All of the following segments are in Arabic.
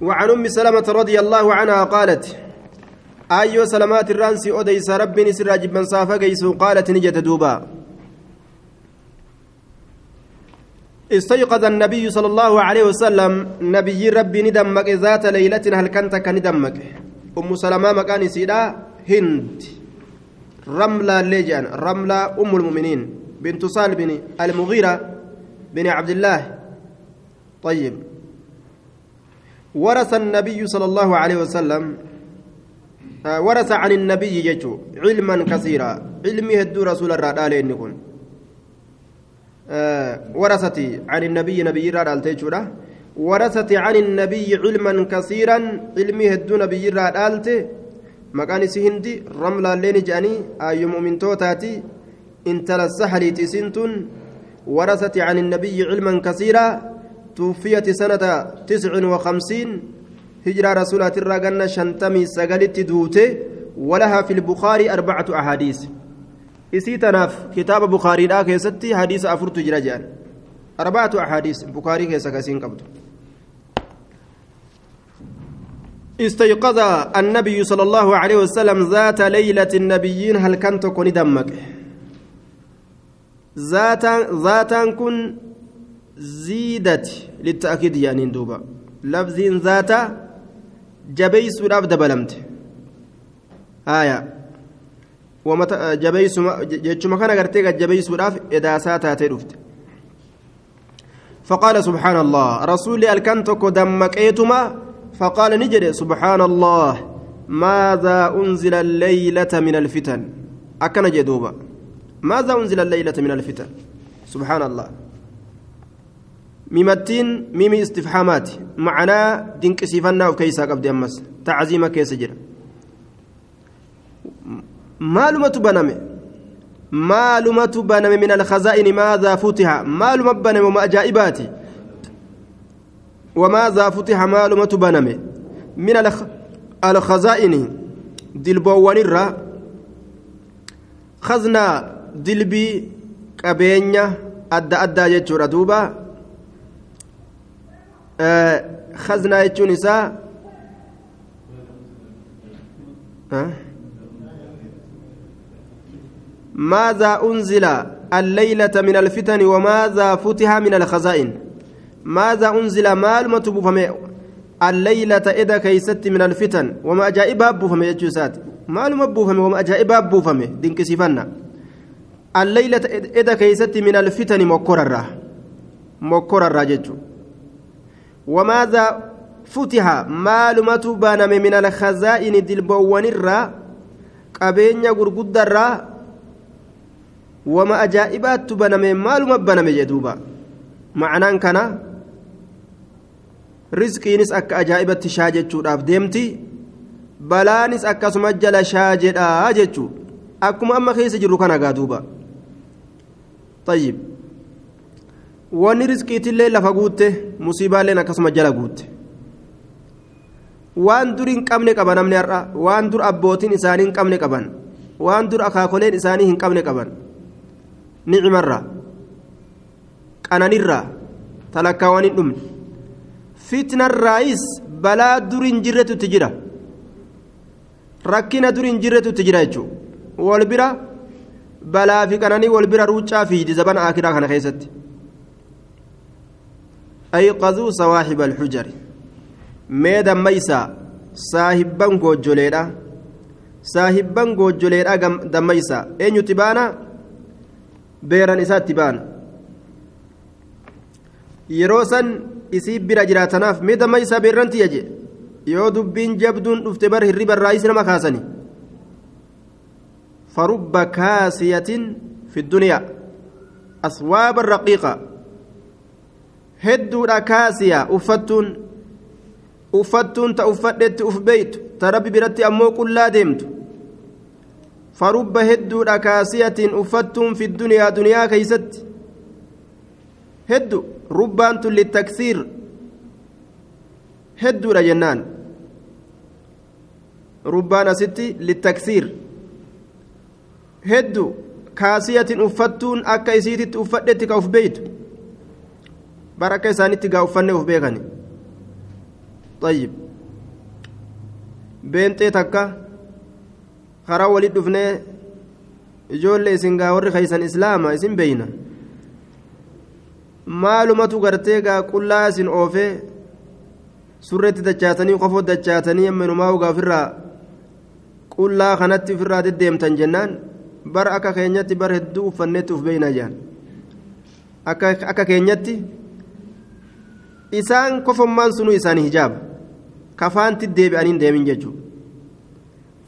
وعن أم سلمة رضي الله عنها قالت أيو سلمات الرانسي أديس ربي نسر جبا صافا قالت نجت دوبا. استيقظ النبي صلى الله عليه وسلم نبي ربي ندمك ذات ليلة هل كنت كندمك؟ أم سلمة مكان سيدا هند. رملة ليجان رملة أم المؤمنين بنت صال بن المغيرة بن عبد الله. طيب. ورث النبي صلى الله عليه وسلم آه ورث عن النبي يجو علما كثيرا. علمي هدو رسول الرادال إنكم آه ورثتي عن النبي نبي الرادال تيجورا. ورثتي عن النبي علما كثيرا. علمي هدو نبي الرادال مكان سهندي رملا لين جاني. أي مؤمن توتاتي. انتل السحري سنتون. ورثت عن النبي علما كثيرا. توفيت سنة تسع وخمسين هجرة رسولة الرقنة شنتمي سقلت دوته ولها في البخاري أربعة أحاديث. إسيتناف كتاب بخاري لا كيستي حديث أفرت جرجان. أربعة أحاديث. بخاري كيسا كسين قبض استيقظ النبي صلى الله عليه وسلم ذات ليلة النبيين هل كنت كن دمك؟ ذاتان ذاتان كن زيدت للتأكيد يعني دوبا لفظ ذات جبيس وداب دبلمت. آية. ومتى جبيس جتشما كان غرتي جبيس وداف إذا ساتات رفت فقال سبحان الله رسولي الكنتك دمكيتما فقال نجري سبحان الله ماذا أنزل الليلة من الفتن؟ أكن جدوبا ماذا أنزل الليلة من الفتن؟ سبحان الله ميمتين ميمي استفحامات معناه دينك سيفنا وكيسا قبل أمس تعزيم كيس جرا معلومة بنمي معلومة بنمي من الخزائن ماذا فتح معلومة بنمي وما أجائباتي وماذا فتح معلومة بنمي من الخزائن دلبوان الرا خزنا dilbii qabeenya adda addaa jechuudha duuba. Khaznaa jechuun isaa ماذا أنزل الليلة من الفتن وماذا فتح من الخزائن؟ ماذا أنزل مال متبوفم الليلة إذا كيست من الفتن وما أجائب بوفم يجوسات مال مبوفم وما أجائب بوفم دينك سيفنا الليلة إذا كيست من الفتن مكررة مكررة جتو وماذا فتح معلومة بانم من الخزائن دلبوان الرا قبين غرغد الرا وما أجائبات بانم معلومة بانم جدوبا. معنى كان رزقينس أك أجائبات dhaaf deemti balaanis akkasuma jala shaajedha jechuu akkuma amma keessa jirru kana gaa duuba طيب. Wanni riskiitillee lafa guutte musiibaalleen akkasuma jala guutte. Waan dur hin qabne qaba namni har'a waan dur abbootiin isaanii hin qabne qaban waan dur akaakoleen isaanii hin qabne qaban. Nicimarra qananirra talakkaawwan hin dhumne. Fitnarraayis balaa dur hin jirretu itti jira. Rakkina dur hin jirretu itti jira jechuudha wal bira balaa fi qananii wal bira ruuccaa fiidi zaban akiraa kana keessatti ayqazuu sawaaxiba alxujari mee dammeysaa saahibban goojjoleedha saahibban goojjoleedha dammeysaa eenyutti baana beeran isaatti baana yeroo san isii bira jiraatanaaf mee dammeysaa beerranti yaje yoo dubbiin jabduun dhufte bar hirriba irraa isi nama kaasanii فرب كاسية في الدنيا أثواب الرقيقة هدو كاسية أفتون أفتون تأفدت أفبيت تربي برتي أمو كلا ديمت فرب هدو كاسية أفتون في الدنيا دنيا كيست هدو ربانت للتكثير هدو جنان ربان ستي للتكثير hedduu kaasiyatiin uffattuun akka isiititti uffadhetti ka uf beeytu bara akka isaanitti gaa uffannee uf beekan ayyib beentee takka karaa walit dhufnee ijoollee isin gaa warri kaysan islaama isin beeyna? Maalumatu gartee gaa qullaa isin oofee surretti dachaatanii qofoo dachaatanii amma inumaa ugaa ofirraa qullaa kanatti ofirraa deddeemtan jennaan bara akka keenyatti bara hedduu uffannetti uf beeynaa jedhan akka keenyatti isaan kofommaan sunuu isaanii hijaaba ka faanti deebi'anii deemin jechuudha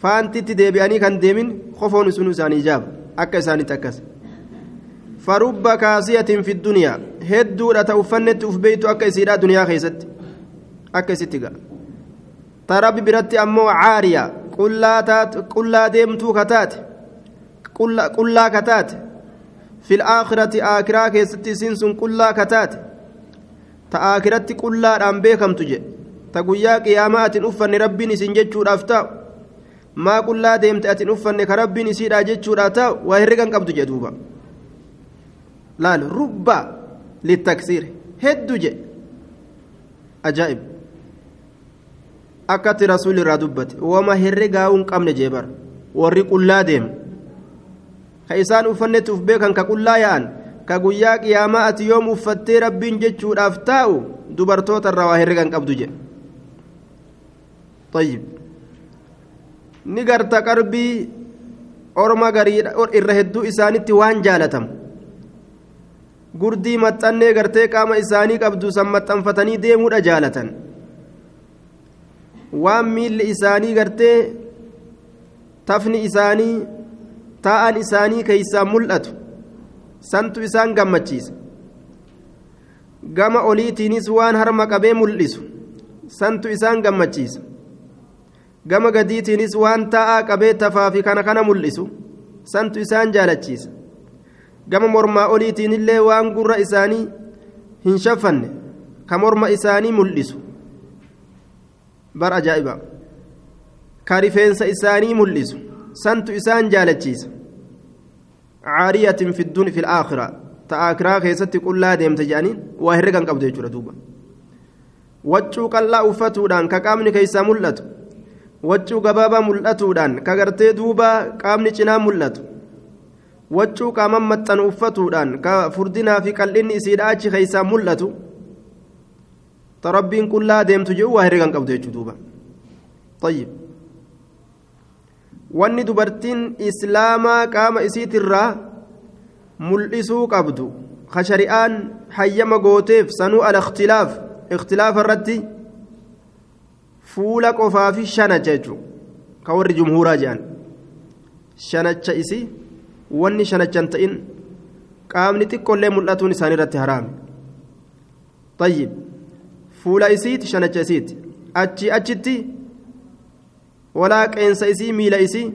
faantitti deebi'anii kan deemin kofoon sunuu isaanii hijaaba akka isaanitti akkas farubba kaasiyatiin fi duniyaa hedduudha ta uffannetti uf beeytu akka isiidhaa duniyaa keessatti akka isitti ga'a tarabbi biratti ammoo caariyaa qullaa deemtuu kataate qullaa kataate fil aakhirati aakiraa keessatti isiin sun qullaa kataate ta aakiratti qullaadhaan beekamtu jedhe. Ta guyyaa qiyaamaa atin uffanne rabbiin isin jechuudhaaf ta'u maa qullaa deemte atin uffanne ka rabbiin isiidhaa jechuudhaaf ta'u waa herregan qabdu jedhuuba laal rubba littaksiir hedduu jedhe. Ajaa'ib. Akkatti rasuulli irraa dubbate wama herregaa hin qabne jeebar warri qullaa deemu. Ka isaan uffannetti uf beekan ka qullaa yaa'an ka guyyaa qiyaamaa ati yoom uffattee rabbiin jechuudhaaf taa'u dubartoota irraa waa herregan qabdu jedhe. Ayyib ni garta qarbii orma gariidha irra hedduu isaanitti waan jaalatamu. Gurdii maxxannee gartee qaama isaanii qabdu san maxxanfatanii deemuudha jaalatan. Waan miilli isaanii gartee tafni isaanii taa'an isaanii keeysaa mul'atu. Santu isaan gammachiisa. Gama oliitiinis waan harma qabee mul'isu santu isaan gammachiisa. Gama gadiitiinis waan taa'aa qabee tafaa fi kana kana mul'isu santu isaan jaalachiisa. Gama mormaa oliitiin illee waan gurra isaanii hin shaffanne ka morma isaanii mul'isu. Bar ajaa'iba. Ka rifeensa isaanii mul'isu santu isaan jaalachiisa fiddun fi laakhira ta aakiraa keessatti qullaa deemte jedhaniin waa herregan qabdu jechuudha duuba waccuu qal'aa uffatuudhaan ka qaamni keessaa mul'atu waccuu gabaabaa mul'atuudhaan ka gartee duuba qaamni cinaa mul'atu waccuu qaaman maxxanu uffatuudhaan ka furdinaa fi qal'inni isiidha achi keessaa mul'atu ta rabbiin qullaa deemtu jedhu waa herregan qabdu jechuu duuba طيب wanni dubartiin islaamaa qaama isiitirraa mul'isuu qabdu ka shari'aan hayyama gooteef sanuu al ikhtilaaf ikhtilaafa irratti fuula qofaa fi shanacha jechuudha ka warri jumhuuraa jedhan shanacha isii wanni shanachan ta'in qaamni xiqqollee mul'atuun isaanii irratti haraami tayyib fuula isiiti shanacha isiiti achi achitti miila isii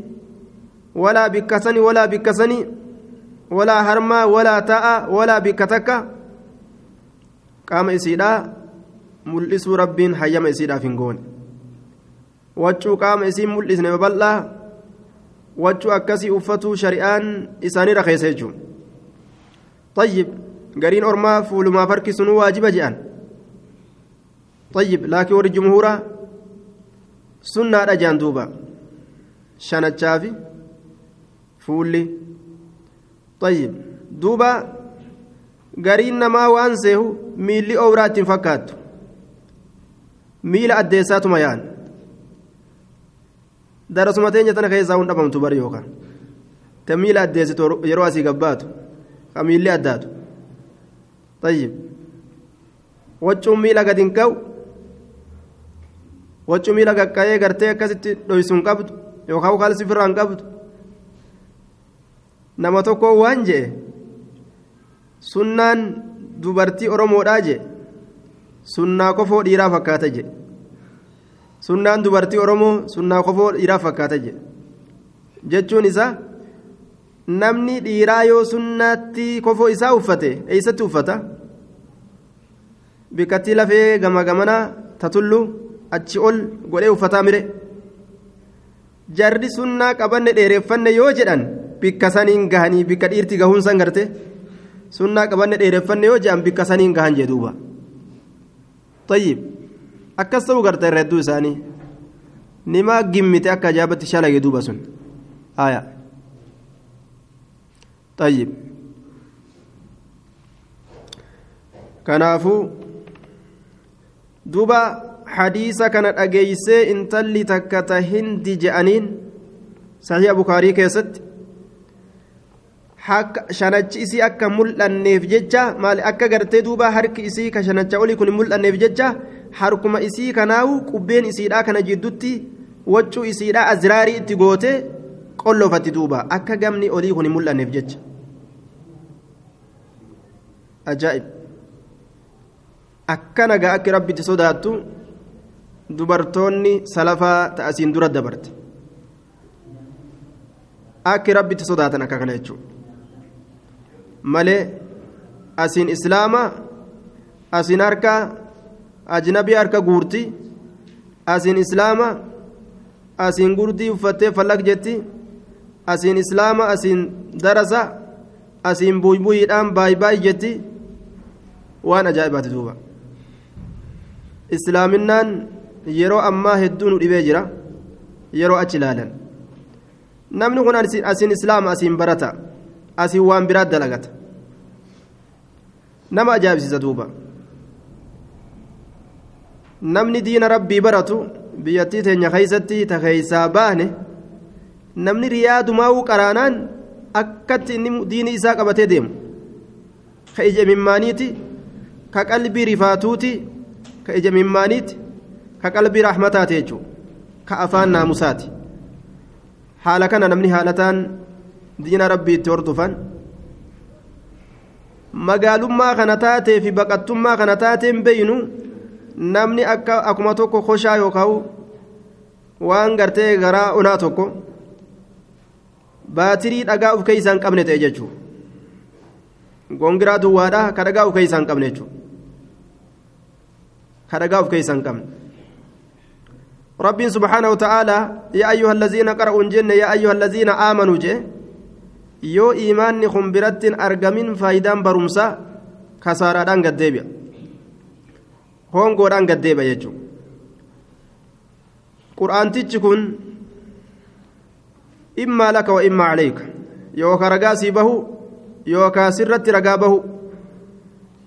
walaa bikkasanii walaa bikkasanii walaa harmaa walaa ta'a walaa bikka takka qaama isiidhaa mul'isuu rabbiin hayyama isiidhaaf hin goone waccuu qaama isiin mul'isne babal'aa waccuu akkasii uffatuu shari'aan isaanii rakeessa jechuun طيب قرين أرما فولما فركي سنو واجبة جان طيب لكن ور الجمهورة سنة رجان دوبا شنة شافي فولي طيب دوبا قرين نما وانسيه ميلي أورات فكات ميل أديسات ميان darasuma teenya tana keessaa hun dhabamtu bari yookaan ta miila addeessitu yeroo asii gabbaatu ka miilli addaatu tayyib waccuun miila gadi hin ka'u waccuu miila qaqqa'ee gartee akkasitti dhoysu hin qabdu yookaan ukaalsi firraa hin qabdu nama tokko waan je'e sunnaan dubartii oromoodhaa je'e sunnaa kofoo dhiiraa fakkaata je'e. sunnaan dubartii oromoo sunnaa kofoo dhiiraa fakkaata jedhe jechuun isaa namni dhiiraa yoo sunnaatti kofoo isaa uffate eessatti uffata bikkattii lafee gama gamanaa tatullu achi ol godhee uffataa mire jarri sunnaa qabanne dheereffanne yoo jedhan bikka saniin gahanii bikka dhiirti gahuun san garte sunnaa qabanne dheereffanne yoo jedhan bikka saniin gahan jedhuuba tayyib akkas ta'uu garta irra hedduu isaanii nimaa gimmite akka ajaa'ibatti shalage duuba sun aya طيب kanaafuu duuba hadiisa kana dhageeysee intalli takka ta hindi je'aniin sahiha bukaarii keessatti shanachi isii akka mul'anneef jecha maal akka gartee duuba harki isii ka shanacha olii kun mul'anneef jecha harkuma isii kanaawu qubbeen isiidhaa kana jiddutti waccuu isiidhaa aziraarii itti goote qolloofatti duuba akka gamni olii kun mul'anneef jecha. Ajaa'ib. Akkana gaa akki rabbitti sodaattu dubartoonni salafaa ta'asiin dura dabarte. Akki rabbitti sodaatan akka kana jechuudha. Malee asiin islaama asiin harka ajnabii harka guurti asiin islaama asiin gurdii uffattee fallaq jetti asiin islaama asiin darasa asiin buybuyiidhaan baay'ee jetti waan ajaa'ibaati duuba. Islaaminaan yeroo ammaa hedduu nu dhibee jira yeroo achi ilaalan. Namni kun asiin islaama asiin barata asiin waan biraa dalagata. Nama ajaa'ibsiisa duuba. Namni diina rabbii baratu biyyattii teenya keeysatti ta keeysaa baane namni riyaadumaa'uu qaraanaan akkatti inni diini isaa qabatee deemu. Ka ija mimmaaniiti ka qalbii rifaatuuti ka ija mimmaaniiti ka qalbii raaxmataati jechuudha ka afaan naamusaati. Haala kana namni haalataan diina rabbii itti hordofan magaalummaa kana taatee fi baqattummaa kana taateen beeynu namni akka akkuma tokko koshaa yookaan waan gartee garaa onaa tokko baatirii dhagaa of keessaa hin qabne ta'e jechuudha. Gongiraa duwwaadhaa ka dhagaa of keessaa hin qabne jechuudha. Ka dhagaa of keessaa hin qabne. ربي سبحانه وتعالى يا أيها الذين قرأوا الجنة يا أيها الذين آمنوا جه yoo iimaanni kun birattiin argamin faayidaan barumsaa kasaaraadhaan gaddeebi'a hongoodhaan gaddeebi'a jechuudha qur'aantichi kun immaa laka wa immaa caleeka yookaan ragaa sii bahu yookaan sirratti ragaa bahu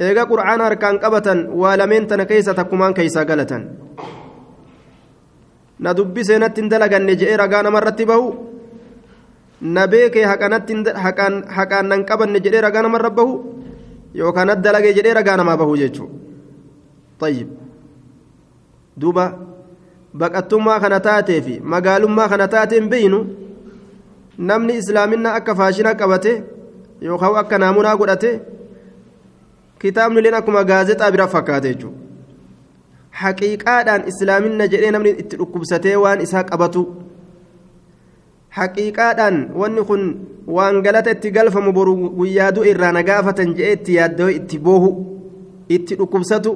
eega qur'aana harkaan qabatan waa lameen tana keessa takkumaan keessaa galatan na dubbisee natti hin dalaganne je'ee ragaa namarratti bahu. na beekee haqaan nan qabanne jedhee ragaa namarra bahu yookaan addalagee jedhee ragaa namaa bahu jechuudha duuba baqattummaa kana taatee fi magaalummaa kana taateen beeynu namni islaaminaa akka faashina qabate yookaan akka naamunaa godhate kitaabni leen akkuma gaazexaa bira fakkaate jechuudha haqiiqaadhaan islaaminna jedhee namni itti dhukkubsatee waan isaa qabatu. haqiiqaadhaan wanni kun waan galata itti galfamu boru guyyaaduu irraa na gaafatan jedhee itti yaaddoo itti boohu itti dhukkubsatu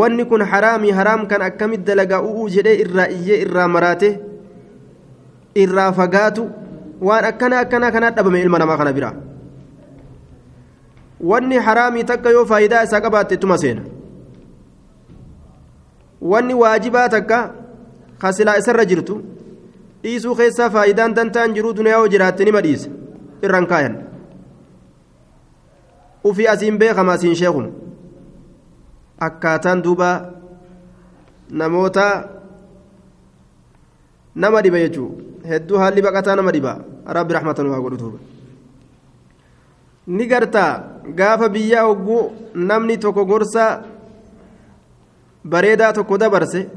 wanni kun haraamii haraam kan akkamitti dalagaa u'uu jedhee irraa iyyee irraa maraate irraa fagaatu waan akkana akkana kanaa dhabame ilma namaa kana biraa wanni haraamii takka yoo faayidaa isaa qabaatte ittuma seena wanni waajibaa takka kasilaa isarra jirtu dhiisuu keessaa faayidaan dantaan jiruu duniyaa yoo jiraatte nima dhiisa irraan kaayan. Ufii asiin beekama asiin sheekuma akkaataan duuba namoota nama dhiba jechuu. Hedduu haalli baqataa nama dhiba. Rabbi raxmatan waa godhu duuba ni gartaa. Gaafa biyyaa hogguu namni tokko gorsa bareedaa tokko dabarse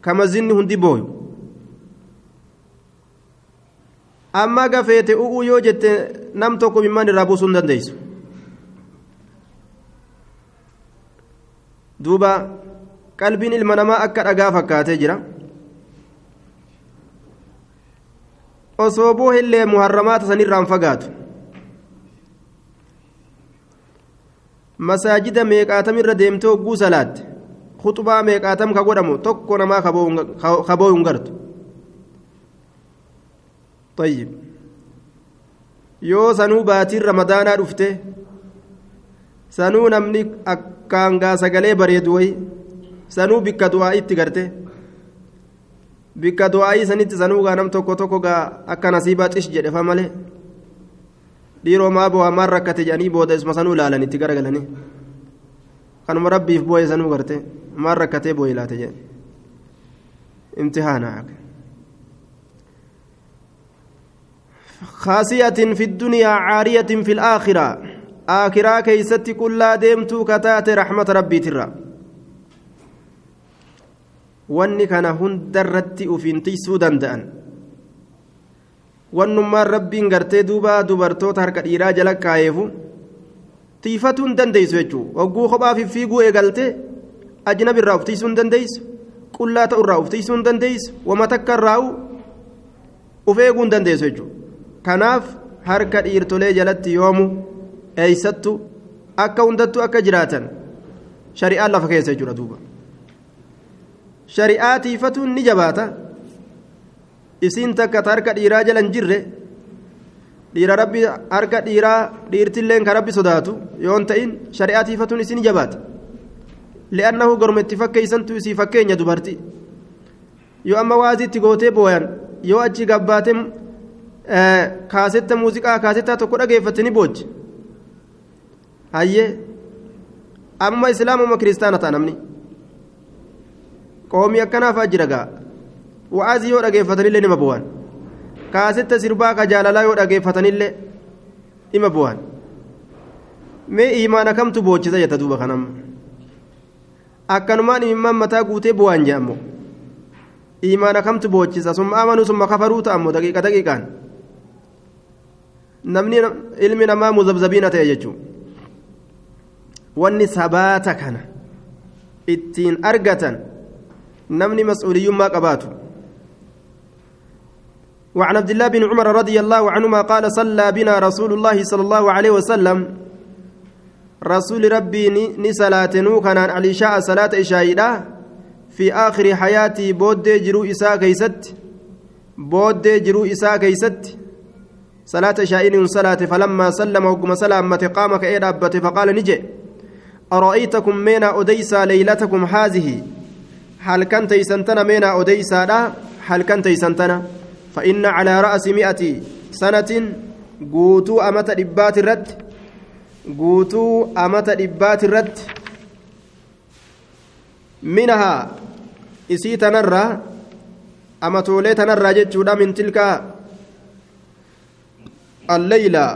kama zinni hundi booyu. Amma gafeete u'uu yoo jette nam tokko mimmaan irraa buusuu hin dandeessu. Duuba qalbiin ilma namaa akka dhagaa fakkaatee jira. Osoo boohillee muharramaata sanirraan fagaatu. Masaajida meeqaatamirra deemtee hogguu salaatte ka godhamu tokko namaa kaboo hin gartu طيب yoo sanuu baatiin ramadaanaa dhufte sanuu namni akkaan gaa sagalee bareedu wayi sanuu bikka du'aa'itti garte bikka du'aa'ii sanitti sanuu gaa nam tokko tokko gaa akka nasiibaa xish jedhefa malee dhiiroo maa bo'aa maan rakkate jedhanii booda isma sanuu ilaalan itti garagalanii kanuma rabbiif boo'e sanuu garte maan rakkatee boo'e laate jedhe imtihaana خاسية في الدنيا عارية في الآخرة آخرة كيست كل ديمتو كتات رحمة ربي ترى wanni kana hundarratti ufiin tiisuu danda'an wannummaan rabbiin gartee duuba dubartoota harka dhiiraa jala kaayeefu tiifatuu hin dandeessu jechuudha. Hogguu kophaaf fiiguu eegalte ajnabi irraa uf tiisuu hin dandeessu qullaa ta'u irraa tiisuu hin dandeessu wama takka irraa uf eeguu hin dandeessu jechuudha. Kanaaf harka dhiirtolee jalatti yoomu eeysattu akka hundattuu akka jiraatan shari'aan lafa keessa jechuudha duuba. shari'aa tiifatuun ni jabaata. Isiin takka harka dhiiraa jala hin jirre dhiira rabbi harka dhiiraa dhiirtilleen ka rabbi sodaatu yoon ta'in shari'aa tiifatuun isii ni jabaata. Li'annahu gorma itti fakkeeysantu isii fakkeenya dubartii yoo amma waaziitti gootee booyan yoo achi gabbaatee kaasetta muuziqaa kaasettaa tokko dhageeffatte ni boochi hayyee amma islaamuma kiristaana ta'a namni. qoomii akkanaafaa jira gaa. Wa'aazii yoo dhageeffatanillee nima bu'an kaasetta sirbaa ka jaalalaa yoo dhageeffatanillee ima bu'an mee imaana kamtu boochisa jetta duuba kanamma akkanumaan imimmaan mataa guutee bu'an jee ammoo imaana kamtu boochisa summa amanuu summa kafaruu ta'a ammoo daqiiqa daqiiqaan namni ilmi namaa muzabzabiina ta'e jechuun wanni sabaata kana ittiin argatan. مسؤولي ما قباته وعن عبد الله بن عمر رضي الله عنهما قال صلى بنا رسول الله صلى الله عليه وسلم. رسول ربي نسلاتنو كان على شاء صلاة إشاهدة في آخر حياتي بود جرو إساء كيست. بود جرو إساء كيست. صلاة شائن صلاة فلما سلم وقم سلامة قام كإيد فقال نجي. أرأيتكم مينا أديسا ليلتكم هذه؟ halkan teeysantana meenaa odeysaadha halkan teeysantana فإن على رأس مئة سنة قوتو أمة دبات الرد. قوتو أمة دبات الرد. منها إسي تنرى أما تولي تنرى جتشودا من تلك الليلة.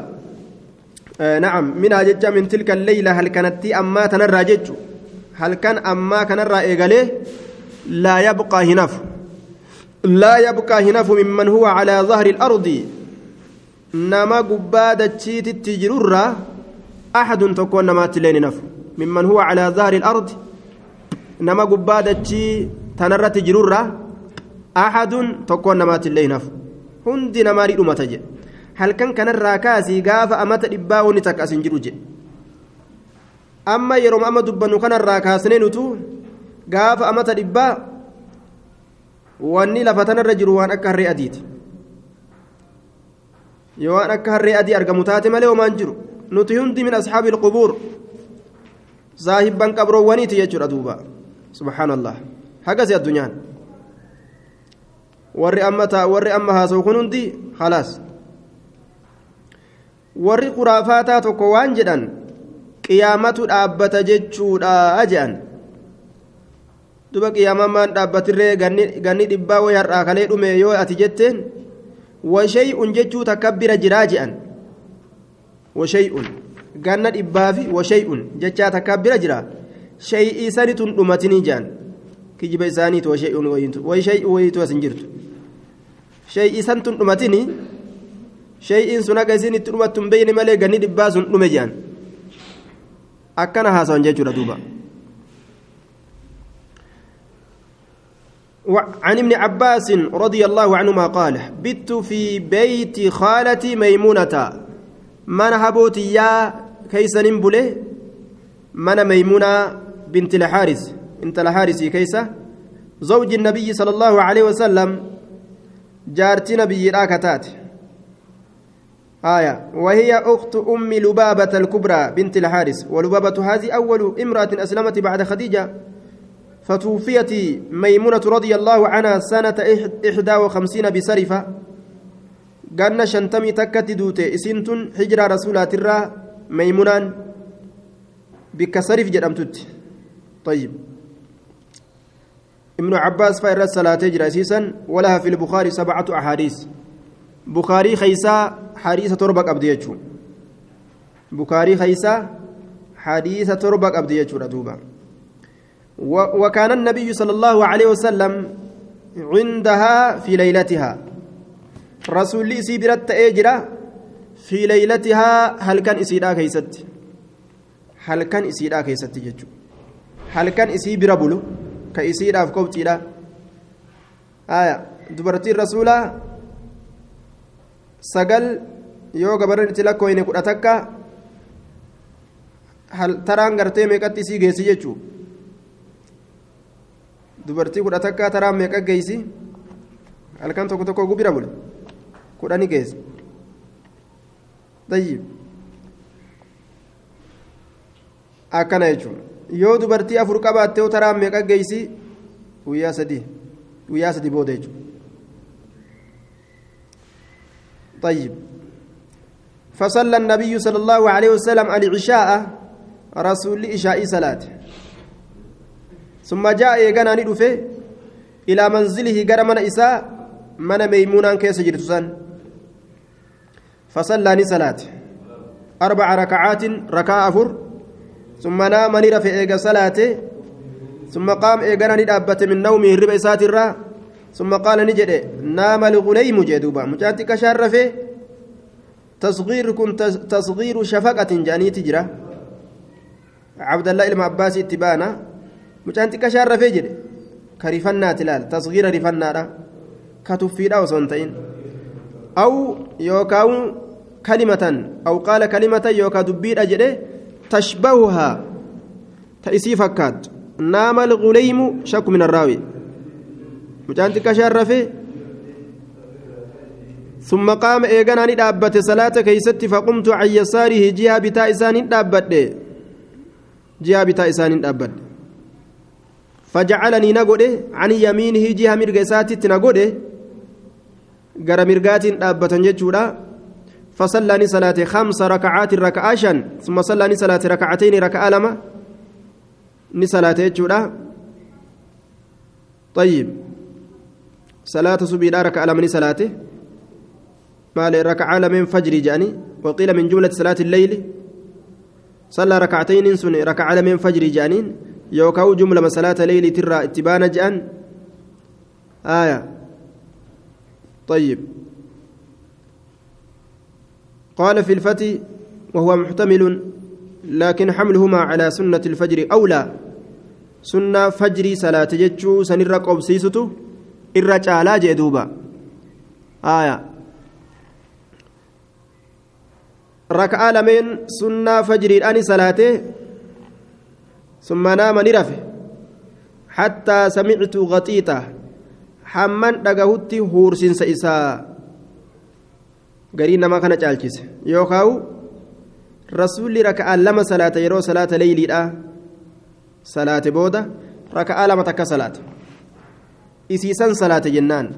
آه نعم منها جتشا من تلك الليلة. هل كانت أما تنرى هل كان أما كنرى إيقاليه لا يبقى هنف لا يبقى هنف ممن هو على ظهر الأرض. نما قبادة تشيت التجرر أحد تكون نما تلين نف. ممن هو على ظهر الأرض. نما قبادة تشي تنرى تجرر أحد تكون نما تلين نف. هندي نما ريد متجه هل كان كان الراكاسي قاف أمت إباوني تكاسن جروجه أما يروم أما دبنو كان الراكاسنين gaafa amata dhibbaa wanni lafa tanarra jiru waan akka harree adiiti yoo waan akka harree adii argamu taate malee homaan jiru nuti hundi min asxaabi ilqubuur saahibban qabroowwaniiti jechuudha duuba subhaanallah hagasi addunyaan warri amma taa warri amma haasa'u kun hundi halaas warri quraafaataa tokko waan jedhan qiyaamatu dhaabbata jechuudha jedhan duba qiyaamaan maan dhaabbatirree ganni dhibbaa way har'aa kalee dhume yoo ati jetteen washay'un jechuu takka bira jiraa je'an washay'un ganna dhibbaa fi washay'un jechaa takka bira jira shay'ii sanitun dhumatinii je'an kijiba isaaniitu washay'un washay'u wayitu asin jirtu shay'ii santun dhumatinii shay'iin sun akka isin itti dhumattu hin beeyne malee ganni dhibbaa sun dhume je'an akkana haasawan jechuudha duuba. عن ابن عباس رضي الله عنهما قال بت في بيت خالتي ميمونة. من هبوتي يا كيس نمبله من ميمونة بنت الحارث؟ انت الحارث كيس زوج النبي صلى الله عليه وسلم. جارتي نبي راكتات آية وهي أخت أم لبابة الكبرى بنت الحارث. ولبابة هذه أول امرأة أسلمت بعد خديجة. فتوفيت ميمونة رضي الله عنها سنة إحدى وخمسين بسرفة. قالنا شنتمي تكت دوتي إسنتن حجرة رسولات الرا ميمونان بكسرف جرمتت طيب. ابن عباس فإر الصلاة جراسيسا ولها في البخاري سبعة أحاديث. بخاري خيسا حديث تربك أبديتشو بخاري خيسا حديث تربك أبديتشو ردوبا. وكان النبي صلى الله عليه وسلم عندها في ليلتها. رسول سيبرت اجرا في ليلتها هل كان اسيدا كيست؟ هل كان اسيدا كيست ججو هل كان إسي بربلو؟ كاسيدا فكوبتيدا آية. دبرتي الرسول سجل yoo gabarran itti lakkooyne kudha takka taraan gartee meeqatti isii geessi jechuudha dubartii kudha takkaa taraan meeqa geessi halkan tokko tokko gubira bule kudhani geessi tayyib akkana jechuun yoo dubartii afur qabaatte yoo taraan meeqa geessi guyyaa sadii guyyaa sadii booda jechuudha طيب فصلى النبي صلى الله عليه وسلم العشاء رسول إشاء صلاة ثم جاء يغنى ندفه إلى منزله غير من إساء من ميمونا كيس جرتسان فصلى صلاة أربع ركعات ركعة أفر ثم نام نرفع إيغا صلاته ثم قام إيغانا ندابت من نومه الربع ساترا ثم قال نجد نام الغليم جدوبا مجانتي كشارفه تصغير كن تصغير شفقة جاني تجرى عبد الله إلما عباس اتبانا مجانتي كشارفه جد كرفنا تلال تصغير رفنا كتفيدا وصنتين أو يوكاو كلمة أو قال كلمة يوكا دبير أجده تشبهها تأسي فكات نام الغليم شك من الراوي مجانتي كشارفه ثم قام إيغانا ندابت صلاة كيست فقمت عن يساره جهة بتاء إسان دابت جهة بتاء إسان دابت فجعلني نقول عن يمينه جهة مرقسات نقول غير مرقات دابت جتشورا فصلاني صلاة خمس ركعات ركعة شن ثم صلاني صلاة ركعتين ركعة لما. ni salaate jechuudha طيب. صلاة سبيل ركعة لما ni salaate مال من فجر جاني. وقيل من جملة صلاة الليل. صلى ركعتين سن ركعة من فجر جانين يوكاو جملة من صلاة ليل ترى اتبان جأن. آية. طيب. قال في الفتي وهو محتمل لكن حملهما على سنة الفجر أولى. سنة فجر صلاة جتشو سنر قبسيسته إرى جدوبا. آية. raka'aa lameen sunnaa fajriidhaani salaatee ni rafe hattaa samictu gaxiixa hamman dhagahutti huursinsa isaa garii namaa kana caalchise yookaawu rasuulli raka'aa lama salaata yeroo salaata leeyliidha salaate booda raka'aa lama takka salaata isiisan salaate jennaan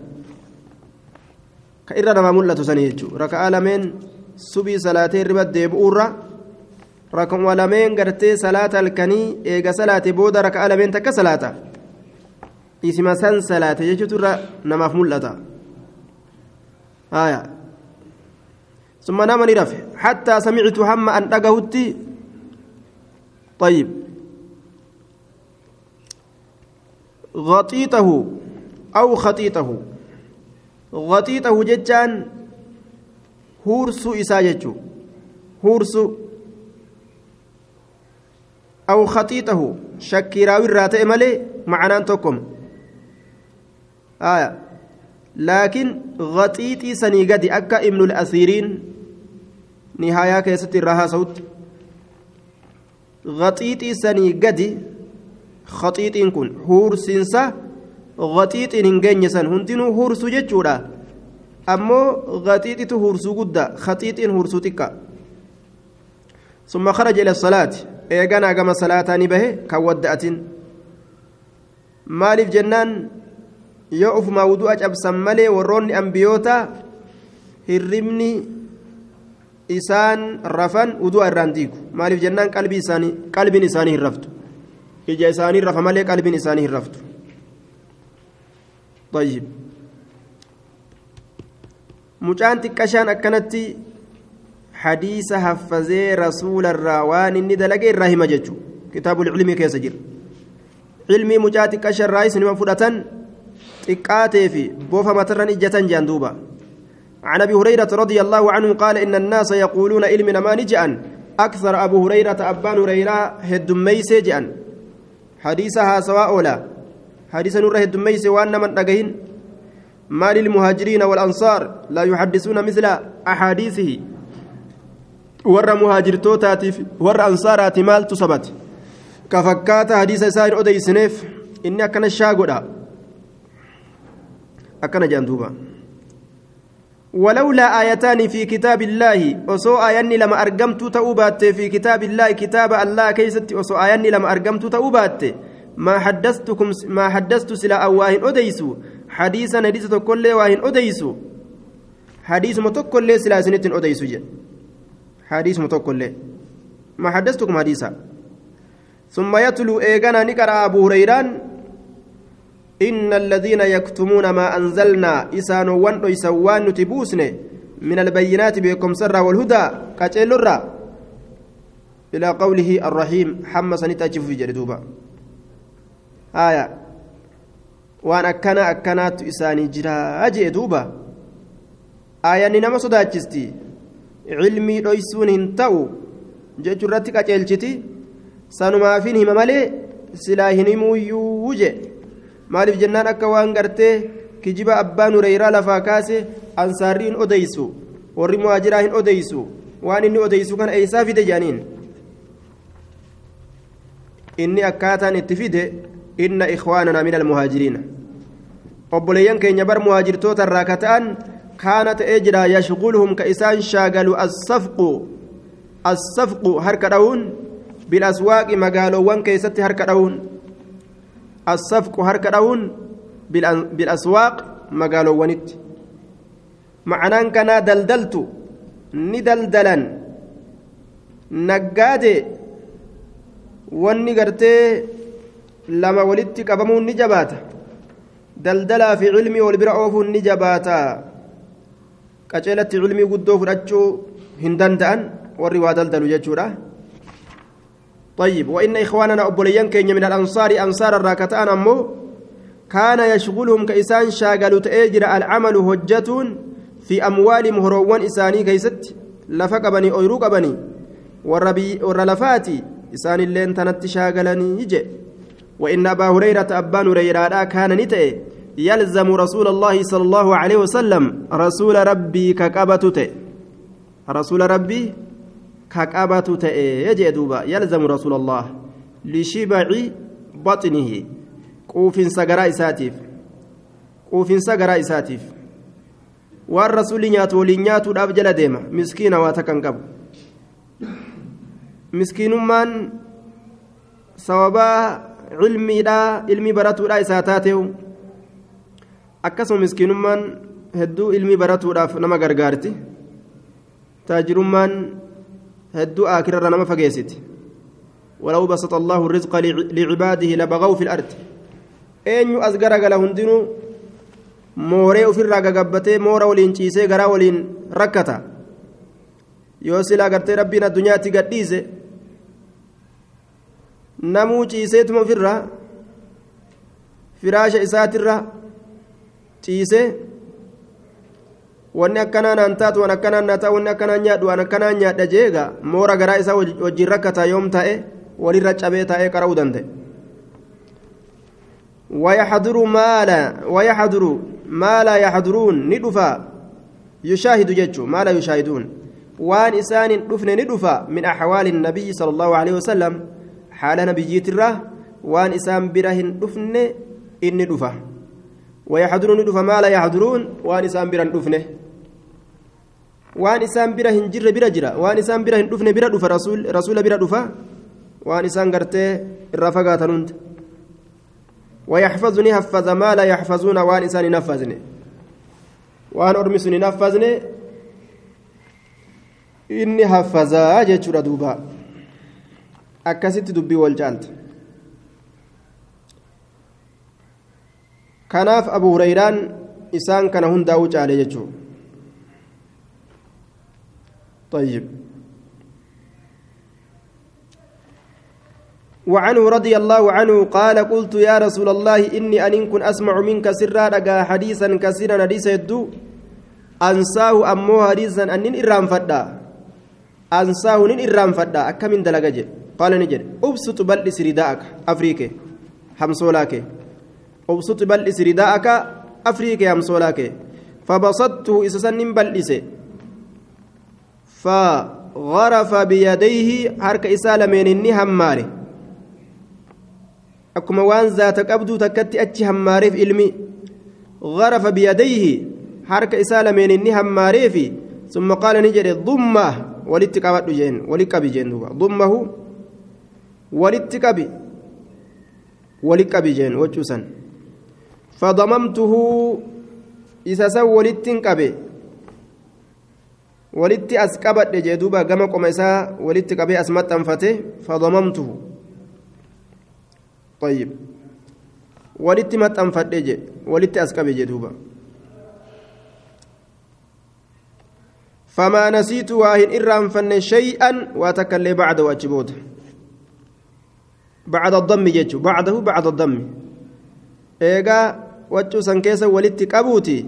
ka irra namaa mul'atu sanii jechuudha raka'aa lameen subii salaatee irra deebi'uurra rakkuma lameen gartee salaata halkanii eega salaate booda rakka'a lameen takka salaata isima san salaate jechuutu irra namaaf mul'ata ثم نام نرفع حتى سمعت هم أن أجهت طيب غطيته أو خطيته غطيته جتان huursuu isaa jechuun irraa ta'e malee macanaan tokkoma laakiin ghaxiixii sanii gadi akka ibnul asiiriin nihaayaa keessatti irraa haasa'utti ghaxiixii sanii gadi khaxiixiin kun huursiinsa ghaxiixiin hin geenye san hundinuu huursuu jechuudha ammoo gaxiixitu hursuu guddaa gaxiixiin hursuu xiqqa summa kharaja ila salaati eeganaa gama salaataa ni bahe kan wadda'atin maaliif jennaan? Yoo ufumaa wudu'a cabsan malee warroonni ambiyoota hirribni isaan rafan wudu'a irraan diigu. Maaliif jennaan? Qalbiin isaanii hin raftu. Ija isaanii rafa malee qalbiin isaanii hin raftu. Mucaan xiqqashaan akkanatti waan inni dalage irraa hima jechu kitaabul cilmii keessa jira cilmii mucaa xiqqasharraa isinima fudhatan xiqqaatee fi boofa matarran ijjatan jean duuba عن ابي هريره رضي الله عنه قال ان الناس يقولون علم ما نجأ أكثر ابو هريره ابان هريره هدميس جأن حديثها سواء لا حديث نور هدميس وان من دغين ما للمهاجرين والانصار لا يحدثون مثل احاديثه ور مهاجر توتاتي ور انصارات مال تسبت كفكات حديث سائر اوديسنيف اني اكن شاغودا اكن جاندوبا ولولا آيتان في كتاب الله وسو آياني لما أرقمت تأوبات في كتاب الله كتاب الله كيست وسو آياني لما أرقمت تأوبات ما حدثتكم ما حدثت سلا أواهن أديسو حديثا حديث كل واهن أديسو حديث متكل سلا سنة أديسو جل حديث متكل ما حدثتكم حديثا ثم يتلو إيغانا نكر أبو هريران إن الذين يكتمون ما أنزلنا إسان وان إسوان نتبوسن من البينات بكم سر والهدى كاتل الرا إلى قوله الرحيم حمس نتاجف في جردوبا آية وان أكنا أكنات إساني جرا أجي دوبا آية نما صداتشستي علمي رويسون هنتاو جيجرتك أجلشتي سنما فين هم مالي سلاهنمو يوجي maaliif jennaan akka waan gartee kijiba abbaan hureyraa lafaa kaase ansaarri hin odeysu warri muhaajiraa hin odeysu waan inni odeysu kana eeysaa fide jedhaniin inni akkaataan itti fide inna ikhwaanana min almuhaajiriina obboleeyyan keenya bar muhaajirtoota irraa ka ta'an yashguluhum ka isaan shaagalu assafqu assafqu harka dha'uun bilaswaaqi magaalowwan keessatti harka dha'uun الصفق هرك داون بالأسواق مقالو ونت معناه كان دلدلت ندلدلا نقاد ni jabaata daldalaa fi cilmii wal bira oofuun ni jabaata qaceelatti cilmii guddoo fudhachuu hin danda'an warri waa daldalu jechuudha. طيب وإن إخواننا أبوليان كين من الأنصار أنصار الراكتان أمو كان يشغلهم كإسان شاغلوا تأجر العمل هجة في أموال مهروان إساني كيست لفق بني أيروك بني والرلفاتي إسان اللين تنت شاغلني يجي وإن أبا هريرة أبان هريرة كان نتئ يلزم رسول الله صلى الله عليه وسلم رسول ربي ككبتت رسول ربي ta'e jee duuba yalzamu rasuula allah lishibaci baxinihi quufinsa garaa isaatiif quufinsa garaa isaatiif waan rasuli nyaatu waliin nyaatuudhaaf jala deema miskiina waa takkan qabu miskiinummaan sababaa cilmiidhaa ilmii baratuudhaa isaa taateewu akkasuma miskiinummaan hedduu ilmii baratuudhaaf nama gargaarti taajirummaan هدو آكرر نما فقيست ولو بسط الله الرزق لعباده لبغوا في الأرض أين أزغر قال هندنو mooree ofirraa gagabbatee moora waliin ciisee garaa waliin rakkata yoo silaa gartee rabbiin addunyaatti gadhiise namuu ciiseetuma ofirraa firaasha isaatirra ciisee wanni akkanaa naan taatu waan akkanaa naa ta'a wanni akkanaa nyaadhu waan akkanaa nyaadha jeega moora garaa isaa wajjin rakkataa yoom ta'e walirra cabee taa'ee qara'uu danda'e. ويحضر ما لا ويحضر ما لا يحضرون ندفا يشاهد ججو ما لا يشاهدون وان إسان دفن ندفا من أحوال النبي صلى الله عليه وسلم حال نبي الره وان إسان بره دفن ويحضرون ندفا ما لا يحضرون وان بره دفنه bira jira waan isaan bira hin dhufne bira dhufa rasuula bira dhufa waan isaan gartee irraa fagaatan hunda ويحفظني حفظ ما لا يحفظون وان نفذني وان أرمسني نفذني inni haffazaa jechuudha duuba akkasitti dubbii wal kanaaf abu hurayraan isaan kana hundaa'uu caale jechuudha طيب. وعنه رضي الله عنه قال قلت يا رسول الله إني أن كن أسمع منك سرا حديثا كثيرا حديث يدو. أنساه أمو حديثا أن إرام فدا. أنساه نين إرام فدا. أكمن دلقا قال نجد. أبسط بلس رداءك. أفريكي. همسولاك أبسط بلس رداءك أفريكي همسولاك فبسطته إسسن بلسه فغرف بيديه حرك إسالمين إني هماره akkuma waan zaata qabduu takkatti achi hammaareef ilmi. غرف بيديه حركة إسالة من إني هماريف ثم قال نجد ضمه ولتكبد جين ولكبي جين ضمه ولتكبي ولكبي جين وجوسا فضممته إذا سوى ولتنكبي walitti as qabadhe jee duuba gama qoma isaa walitti qabee as maxxanfate fadamamtuhu طيب maxxanfadhe je walitti as qabe je duuba فما نسيت واهن إرام فن شيئا واتكلم بعد واجبوت بعد الضم جيتشو بعده بعد الضم إيجا وجو سنكيسا ولدت كابوتي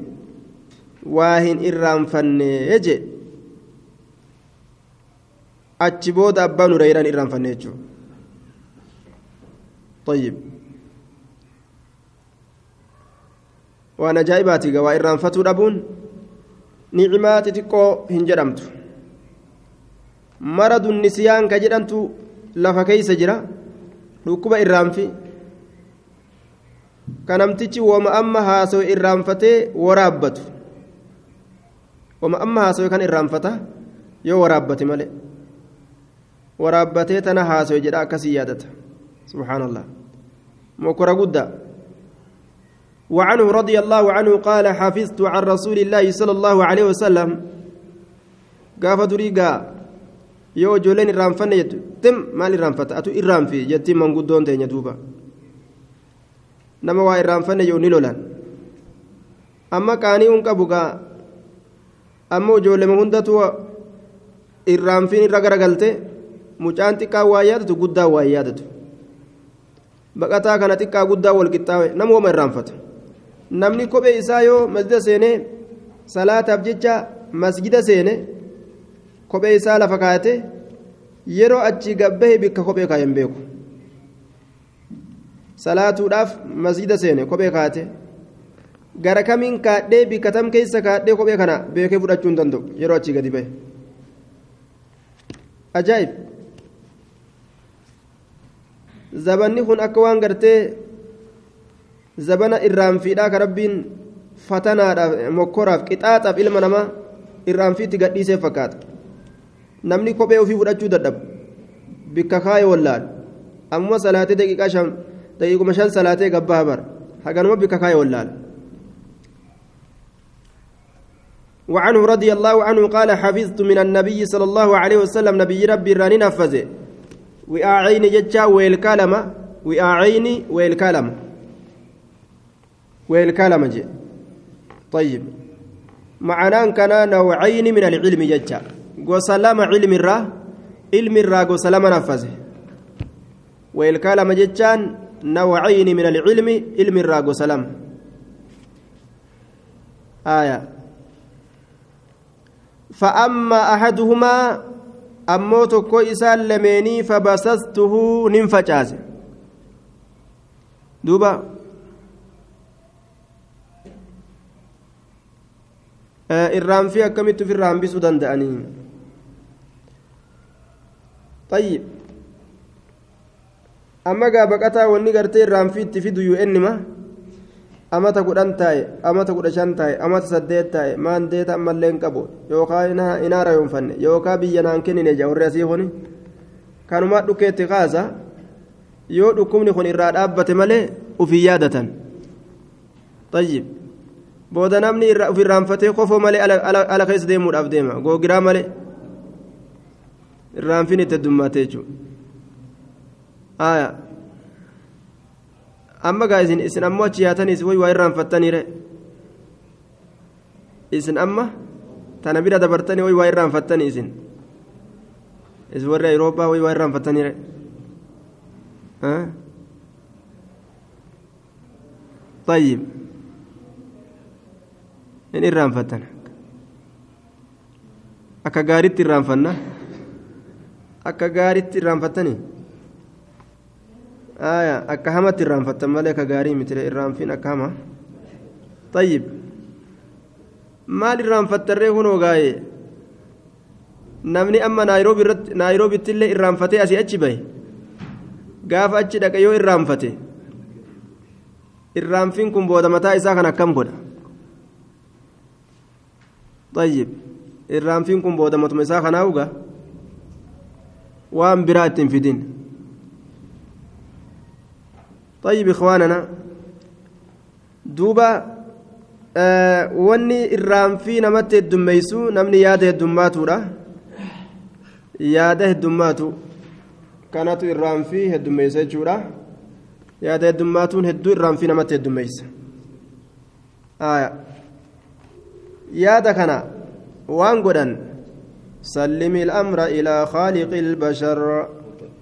واهن إرام فن يجي achi booda abbaan hurayraan irraanfanne jechuudha طيب waan ajaa'ibaati gawaa irraanfatuu dhabuun ni'imaa xixiqqoo hin jedhamtu mara dunnisiyaan ka jedhamtu lafa keeysa jira dhukkuba irraanfi ka namtichi wama amma haasawe irraanfatee waraabbatu wama amma haasawe kan irraanfata yoo waraabbate malee waraabbatee tana haasawe jedha akkasii yaadata subhaan allah mokora guddaa وعنه رضي الله عنه قال حفظت عن رسول الله صلى الله عليه وسلم قاف دريقا يو جولين الرانفن يتو تم مال الرانفت أتو الرانفي جتي من قدون تين nama waa irraanfanne yoo ni lolan. Amma qaanii hun qabu gaa amma ijoollema hundatu irraanfin irra garagalte mucaan xiqqaa waa yaadatu guddaa waa yaadatu. Baqataa kana xiqqaa guddaa wal qixxaawe nama wama irraanfatu. Namni kophee isaa yoo masjida seene salaataaf jecha masjida seene kophee isaa lafa kaayate yeroo achi gabbahe bikka kophee kaayan beeku. Salaatuudhaaf masjida seene kophee kaayate gara kamiin kaadhee bikka tam keessa kaadhee kophee kana beekee fudhachuu danda'u yeroo achi gadi bahe ajaa'ib zabanni kun akka waan gartee zabana irraanfiidhaa ka rabbiin fatanaadhaaf mokkoraaf qixaaxaaf ilma namaa irraanfiitti gadhiisee fakkaata namni kophee ofii fudhachuu dadhabu bikka kaaye wallaalu ammuma salaatee daqiiqaa shan daqiiquma shan salaatee gabbaa bara haganuma bikka kaaye wallaalu وعنه رضي الله عنه قال حفظت من النبي صلى الله عليه وسلم نبي ربي راني نفذه. وعين ججا والكلمة وعين والكلمة والكلمة جي. طيب. معناه كان نوعين من العلم ججا وسلام علم الرا علم الرا وسلام نفذه. والكلمة ججان نوعين من العلم علم الرا وسلام آية فأما أحدهما ammoo tokko isaan lameenii fabasastuhu nin facaase duuba irraanfii akkamitti ofirraa hambisuu danda'anii طيب amma gaa baqataa wanni gartee raanfii itti fidu yuu ennima? Amata kudhan taa'e amata kudha shan taa'e amata saddeet taa'e maan deeta ammallee hin qabu. Yookaan inaa rayoonfanne yookaan biyya naan kennine jawarri asii kuni kanumaa dhukkeetti kaasa. Yoo dhukkubni kun irraa dhaabbate malee ufii yaadatan. Tayyib. Booda namni ufii raanfatee kofoo malee ala keessa deemuudhaaf deema. Googiraa malee. Raanfin itti addummaatee jechuudha. amma gaa isin isin ammoo achi yaataniis way waa irraanfattaniire isin amma tana bira dabartanii way waa irraanfattanii isin isin warri ayirooppaa way waa irraanfattaniire طيب in irraanfattan akka gaaritti irraanfanna akka gaaritti irraanfattanii Hamatti irraanfattan malee akka gaarii mitire irraanfiin akka hama طيب maal irraanfattarree hunoo gaa'e namni amma naayiroobitti illee irraanfatee asii achi bahe gaafa achi dhaqe yoo irraanfate irraanfiin kun booda mataa isaa kan akkam godha طيب الرانفين كن بودا متمسا خناوغا وان برات في دين طيب إخواننا دوبا آه wanni irraanfii namatti heddummeessu namni yaada heddummaatuudha yaada heddummaatu kanatu irraanfii heddummeessa jechuudha yaada heddummaatuun hedduu irraanfii namatti heddummeessa yaada kana waan godhan سلم الأمر إلى خالق البشر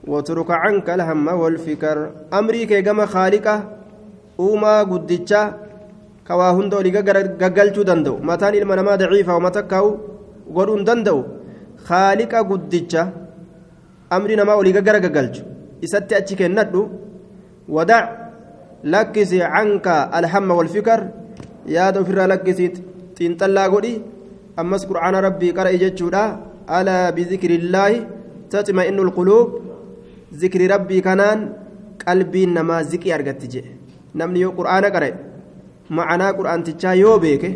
واترك عنك الهم والفكر. أمريكا كما خالقة أوما قدتشا كوا هندو لقلتو دندو. متان المنما ضعيفة ومتكاو قرون دندو. خالقة قدتشا أمري نما ولقا قلتو إساتي أتشيك الندو ودع لكسي عنك الهم والفكر. يا دو فرا لكسيت xiinxallaa godhi ammas qur'aana rabbii qara'i jechuudha alaa bizikirillaahi taxma'innu lquluub zikri rabbii kanaan qalbiin namaa ziqii argatti jedhe namni yoo qur'aana qara'e ma'anaa qur'aantichaa yoo beeke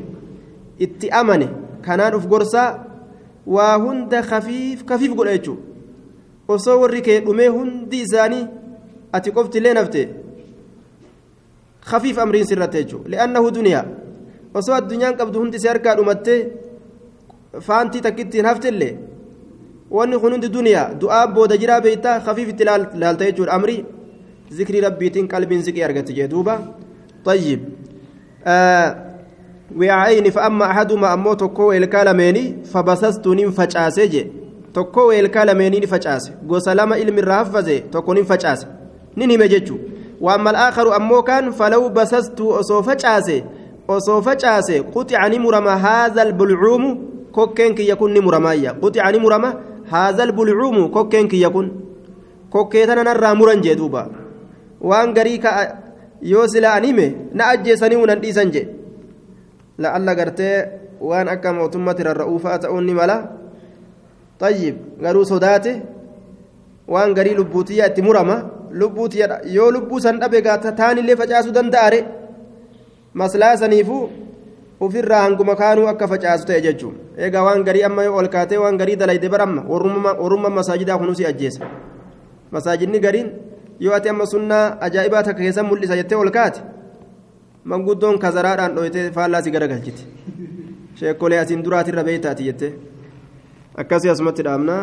itti amane kanaan uf gorsaa waa hunda kafiif kafiif godha jechuudha osoo warri kee dhumee hundi isaanii ati qoftillee nafte kafiif amriin sirratte jechuudha li'annahu duniyaa osoo addunyaan qabdu hundi si harkaa dhumattee faantii takkittiin haftillee wanni kun hundi duniyaa du'aa booda jiraa beeytaa kafiif itti laalta jechuudha amrii zikrii rabbiitiin qalbiin siqii argatti jee duuba طيب آه وعين فأما أحدهما أمو تكو إلكا لميني فبسست ننفجاسي جي تكو إلكا لميني نفجاسي قوسلما إلم الرافزي تكو ننفجاسي ننهم جيتشو وأما الآخر أمو كان فلو بسست أصو فجاسي osoo facaase quxica ni murama haadha albulcuumu kokkeen kiyya kun ni haadha albulcuumu kokkeen kiyya kun kokkee tana narraa muran jee duuba waan garii ka yoo sila an hime na ajjeesanii unan dhiisan jee la'alla gartee waan akka mootummatti rarra'uufaa ta'uun ni mala طيب garuu sodaate waan garii lubbuutiyya itti murama lubbuutiyya yoo lubbuu san dhabe gaata taanillee facaasuu danda'are maslaa saniifuu ofirraa hanguma kaanuu akka facaasu ta'e jechuun eegaa waan garii amma ol kaatee waan garii dalayde baramma warrummaa masaajidaa kunuusi ajjeesa masaajidni gariin yoo ati amma sunnaa ajaa'ibaa takka keessa mul'isa jettee ol kaate manguddoon kazaraadhaan dhoytee faallaa si garagalchiti sheekolee asiin duraatirra beeytaati jettee akkasii asumatti dhaabnaa